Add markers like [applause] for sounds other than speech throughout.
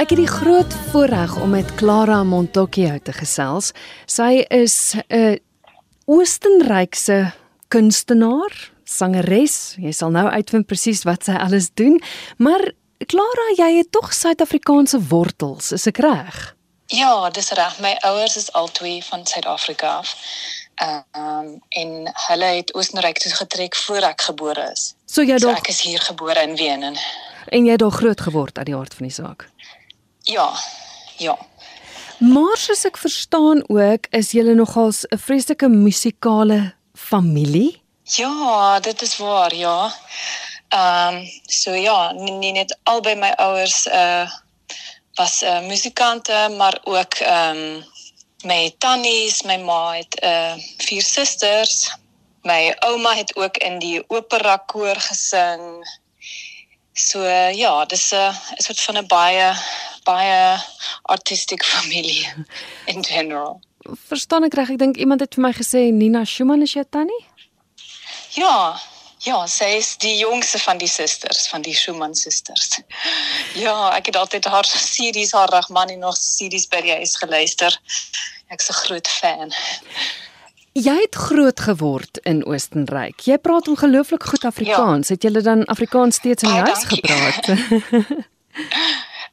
Ek het die groot voorreg om met Clara Montocchio te gesels. Sy is 'n Oostenrykse kunstenaar, sangeres. Jy sal nou uitvind presies wat sy alles doen, maar Clara, jy het tog Suid-Afrikaanse wortels, is ek reg? Ja, dis reg. My ouers is albei van Suid-Afrika af. Ehm um, en hulle het Oostenryk toe getrek voor ek gebore is. So jy So dog ek is hier gebore in Wenen. en jy het daar groot geword uit die hart van die saak. Ja. Ja. Maar soos ek verstaan ook, is julle nogals 'n vreeslike musikale familie. Ja, dit is waar, ja. Ehm um, so ja, nie, nie net albei my ouers uh was uh musikante, maar ook ehm um, my tannies, my ma het uh vier susters. My ouma het ook in die opera koor gesing. So uh, ja, dis 'n uh, 'n soort van 'n baie baie artistiek familie [laughs] in general. Verstaan ek reg? Ek dink iemand het vir my gesê Nina Schumann is jou tannie? Ja, ja, sy is die jongste van die susters, van die Schumann susters. [laughs] Ja, ek het altyd haar series, haar Rachmaninov nog series by die huis geluister. Ek's 'n groot fan. Jy het groot geword in Oostenryk. Jy praat ongelooflik goed Afrikaans. Ja. Het jy dan Afrikaans steeds in die huis gepraat? [laughs]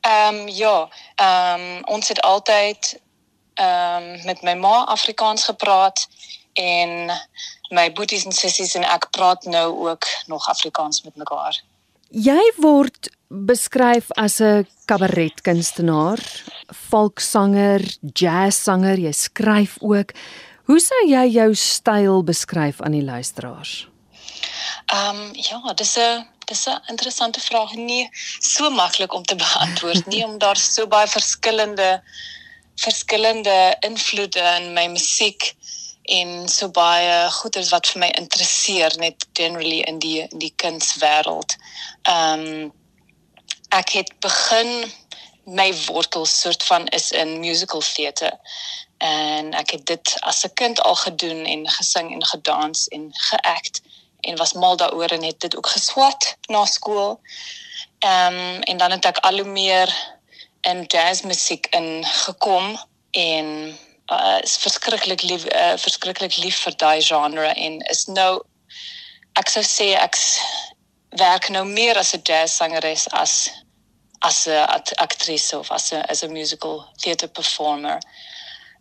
Ehm um, ja, ehm um, ons het altyd ehm um, met my ma Afrikaans gepraat en my boeties en sissies en ek praat nou ook nog Afrikaans met mekaar. jy word beskryf as 'n kabaretkunstenaar, volkssanger, jazzsanger, jy skryf ook. Hoe sou jy jou styl beskryf aan die luisteraars? Ehm um, ja, dis 'n dis 'n interessante vraag. Nie so maklik om te [laughs] beantwoord nie, omdat daar so baie verskillende verskillende invloede in my musiek en so baie goeders wat vir my interesseer net generally in die in die kunswêreld. Ehm um, ek het begin my wortels soort van is in musical theater en ek het dit as 'n kind al gedoen en gesing en gedans en geact en was mal daaroor en het dit ook geswat na skool. Ehm um, en dan het ek al hoe meer in jazzmusiek ingekom en uh, is verskriklik lief uh, verskriklik lief vir daai genre en is nou ek sou sê ek werk nou meer as 'n jazzsangeres as as 'n aktrise of as 'n as 'n musical theater performer.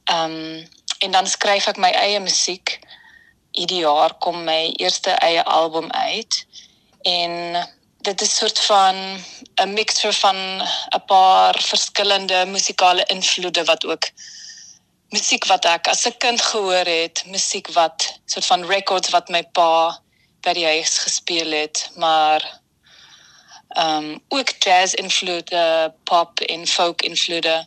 Ehm um, en dan skryf ek my eie musiek. Hierdie jaar kom my eerste eie album uit en dit is soort van 'n mixture van 'n paar verskillende musikale invloede wat ook musiek wat ek as 'n kind gehoor het, musiek wat soort van records wat my pa by die huis gespeel het, maar ehm um, ook jazz invloede, pop en folk invloede.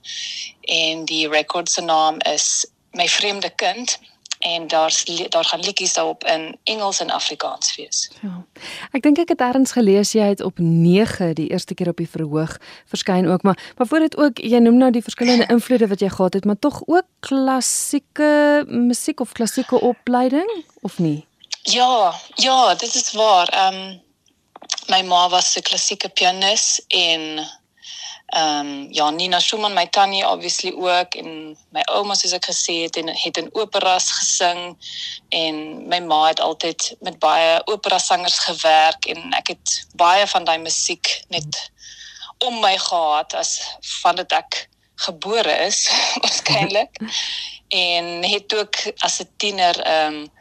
En die record se naam is My vreemde kind en daar's li- daar gaan liedjies daarop in Engels en Afrikaans wees. Ja. Ek dink ek het eers gelees jy het op 9 die eerste keer op die verhoog verskyn ook, maar maar voor dit ook jy noem nou die verskillende invloede wat jy gehad het, maar tog ook klassieke musiek of klassieke opleiding of nie? Ja, ja, dit is waar. Ehm um, my ma was 'n klassieke pianis en ehm um, ja, Nina Schumann, my tannie obviously ook en my ouma soos ek gesê het en het in operas gesing en my ma het altyd met baie opera sangers gewerk en ek het baie van daai musiek net om my gehad as van dit ek gebore is [laughs] waarskynlik en het ook as 'n tiener ehm um,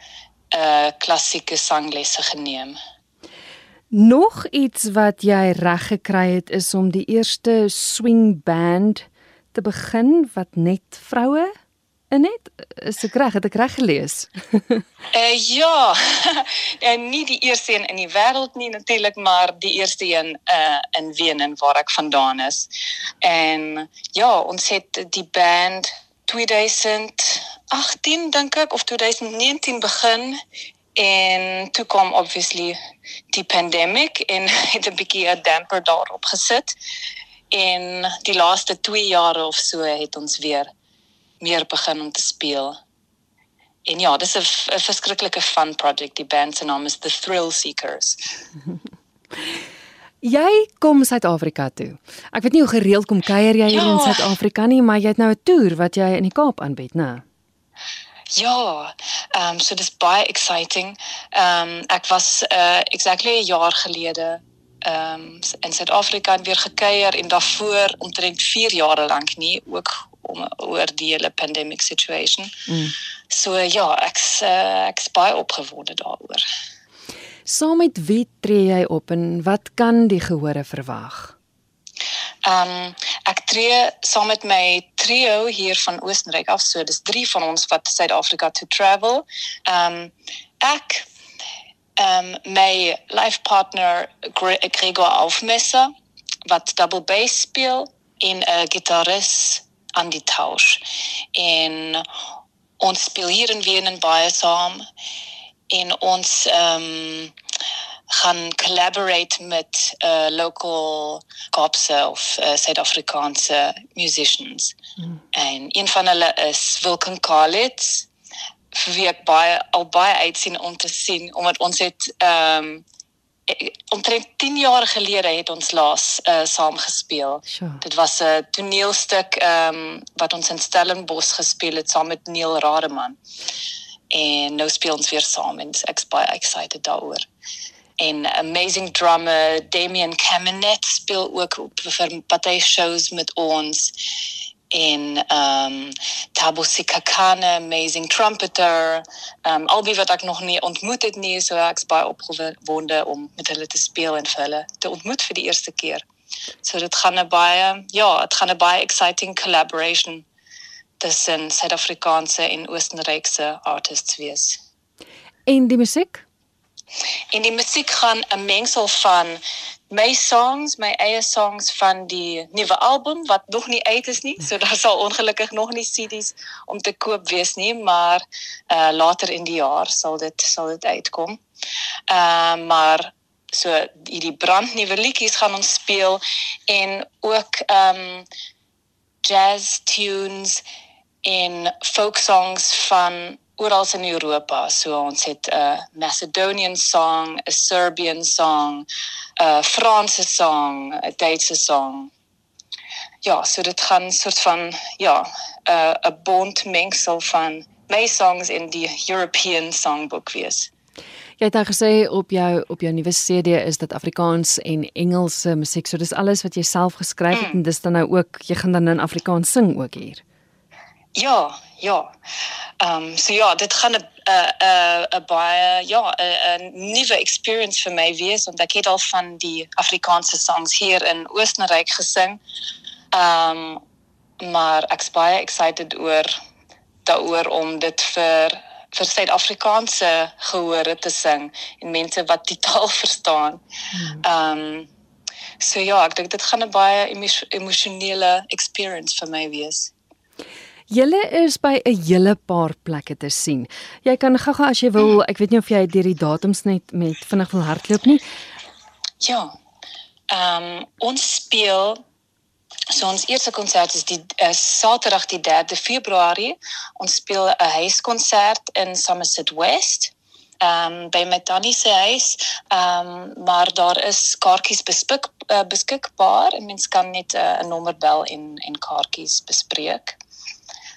uh klassieke sanglesse geneem. Nog iets wat jy reg gekry het is om die eerste swing band te begin wat net vroue in het. Is ek reg? Het ek reg gelees? Uh [laughs] ja, [laughs] en nie die eerste een in die wêreld nie natuurlik, maar die eerste een uh in Wenen waar ek vandaan is. En ja, ons het die band 2018 dink ek of 2019 begin en toe kom obviously die pandemic en [laughs] het 'n bietjie 'n damper daarop gesit. En die laaste 2 jare of so het ons weer meer begin om te speel. en ja, dis 'n verskriklike fun project. Die band se naam is The Thrill Seekers. [laughs] Jy kom Suid-Afrika toe. Ek weet nie hoe gereeld kom kuier jy hier ja. in Suid-Afrika nie, maar jy het nou 'n toer wat jy in die Kaap aanbied, né? Ja, ehm um, so dis baie exciting. Ehm um, ek was uh exactly 'n jaar gelede ehm um, in Suid-Afrika en weer gekuier en daarvoor omtrent 4 jaar lank nie ook om oor die hele pandemic situation. Mm. So ja, ek's uh, ek's baie opgewonde daaroor. Saam met wie tree jy op en wat kan die gehore verwag? Ehm um, ek tree saam met my trio hier van Oostenryk af, so dis drie van ons wat Suid-Afrika to travel. Ehm um, ek ehm um, my life partner Gregor Aufmesser wat double bass speel en 'n gitarist aan die tausch. En ons speel hier in Wien baie saam en ons ehm um, gaan collaborate met uh local Kaapse of uh, Suid-Afrikaanse musicians. Mm. En een van hulle is Wilken Kalitz vir wie ek baie al baie uitsien om te sien omdat ons het ehm um, omtrent 10 jaar gelede het ons laas uh saam gespeel. Sure. Dit was 'n toneelstuk ehm um, wat ons in Stellenbosch gespeel het saam met Neil Rademan. En nou speel ons weer saam en ek's baie excited daaroor en amazing drummer Damian Kamenet speel ook op vir party shows met ons en ehm um, Tabo Sikakane amazing trumpeter ehm um, albei wat ek nog nie ontmoet het nie so ek's baie opgewonde om met hulle te speel en vir hulle te ontmoet vir die eerste keer. So dit gaan 'n baie ja, dit gaan 'n baie exciting collaboration tussen Suid-Afrikaanse en Oostenrykse artists wees. En die musiek? En die musiek gaan 'n mengsel van my songs, my eie songs van die nuwe album wat nog nie uit is nie. So daar sal ongelukkig nog nie CD's om te koop wees nie, maar uh later in die jaar sal dit sal dit uitkom. Ehm uh, maar so hierdie brandnuwe liedjies gaan ons speel en ook ehm um, jazz tunes en folk songs van oral in Europa. So ons het 'n uh, Macedonian song, 'n Serbian song, 'n uh, Franse song, 'n Duitse song. Ja, so dit gaan soort van ja, 'n uh, 'n bond mengsel van my songs in die European Songbook wees. Jy het al gesê op jou op jou nuwe CD is dit Afrikaans en Engelse musiek. So dis alles wat jy self geskryf het mm. en dis dan nou ook jy gaan dan in Afrikaans sing ook hier. Ja, ja. Ehm um, so ja, dit gaan 'n 'n 'n baie ja, 'n nuwe experience vir my wees want ek het al van die Afrikaanse songs hier in Oostenryk gesing. Ehm um, maar ek's baie excited oor daaroor om dit vir vir Suid-Afrikaanse gehore te sing en mense wat die [laughs] taal verstaan. Hmm. Ehm um, so ja, ek dink dit gaan 'n baie emosionele experience vir my wees. Julle is by 'n hele paar plekke te sien. Jy kan gou-gou as jy wil, ek weet nie of jy deur die datums net met vinnig wil hardloop nie. Ja. Ehm um, ons speel so ons eerste konsert is die uh, Saterdag die 3de Februarie. Ons speel 'n huiskonsert in Somerset West. Ehm um, by Metani se huis. Ehm um, maar daar is kaartjies beskik, uh, beskikbaar en mens kan net eh, 'n uh, nommer bel en en kaartjies bespreek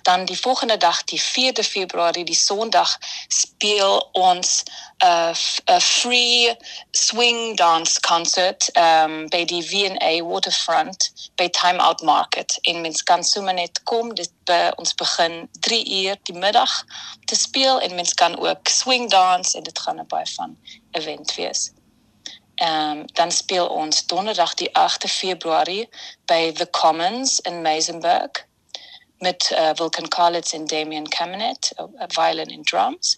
dan die volgende dag die 4de Februarie die Sondag speel ons 'n uh, free swing dance concert um by die V&A Waterfront by Time Out Market in mens kan sommer net kom dit by ons begin 3 uur die middag te speel en mens kan ook swing dance en dit gaan 'n baie van event wees. Ehm um, dan speel ons donderdag die 8de Februarie by The Commons in Meisenberg met uh, Wilken Kalitz en Damian Kamenet, uh, violin en drums.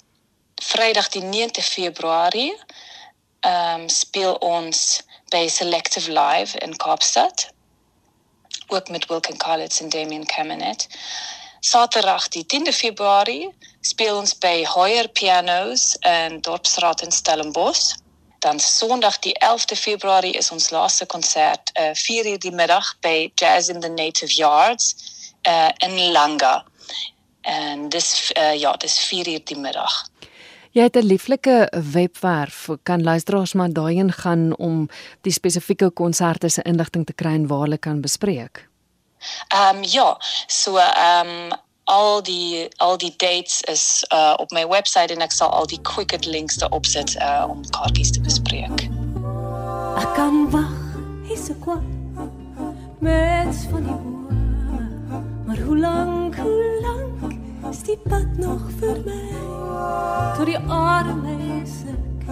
Vrydag die 9de Februarie ehm um, speel ons by Selective Live in Kaapstad. Ook met Wilken Kalitz en Damian Kamenet. Saterdag die 10de Februarie speel ons by Hoyer Pianos in Dorpsstraat in Stellenbosch. Dan Sondag die 11de Februarie is ons laaste konsert, uh, 4:00 die middag by Jazz in the Native Yards uh, in Langa. en dis uh, ja, dis 4 uur die middag. Jy het 'n lieflike webwerf. Kan luisteraars maar daarin gaan om die spesifieke konserte se inligting te kry en waar hulle kan bespreek. Ehm um, ja, so ehm um, al die al die dates is uh op my webwerf en ek sal al die quicket links daarop sit uh om kaartjies te bespreek. Ek kan wag, hier's 'n kwart. Mens van die boer. Maar hoe lank, hoe lank is die pad nog vir my? Tot die arme is ek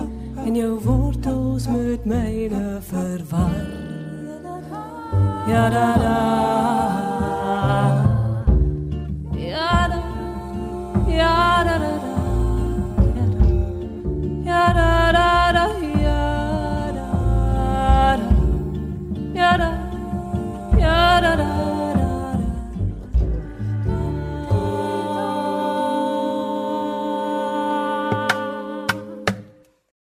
en jou wortels met myne verwar. Ja da da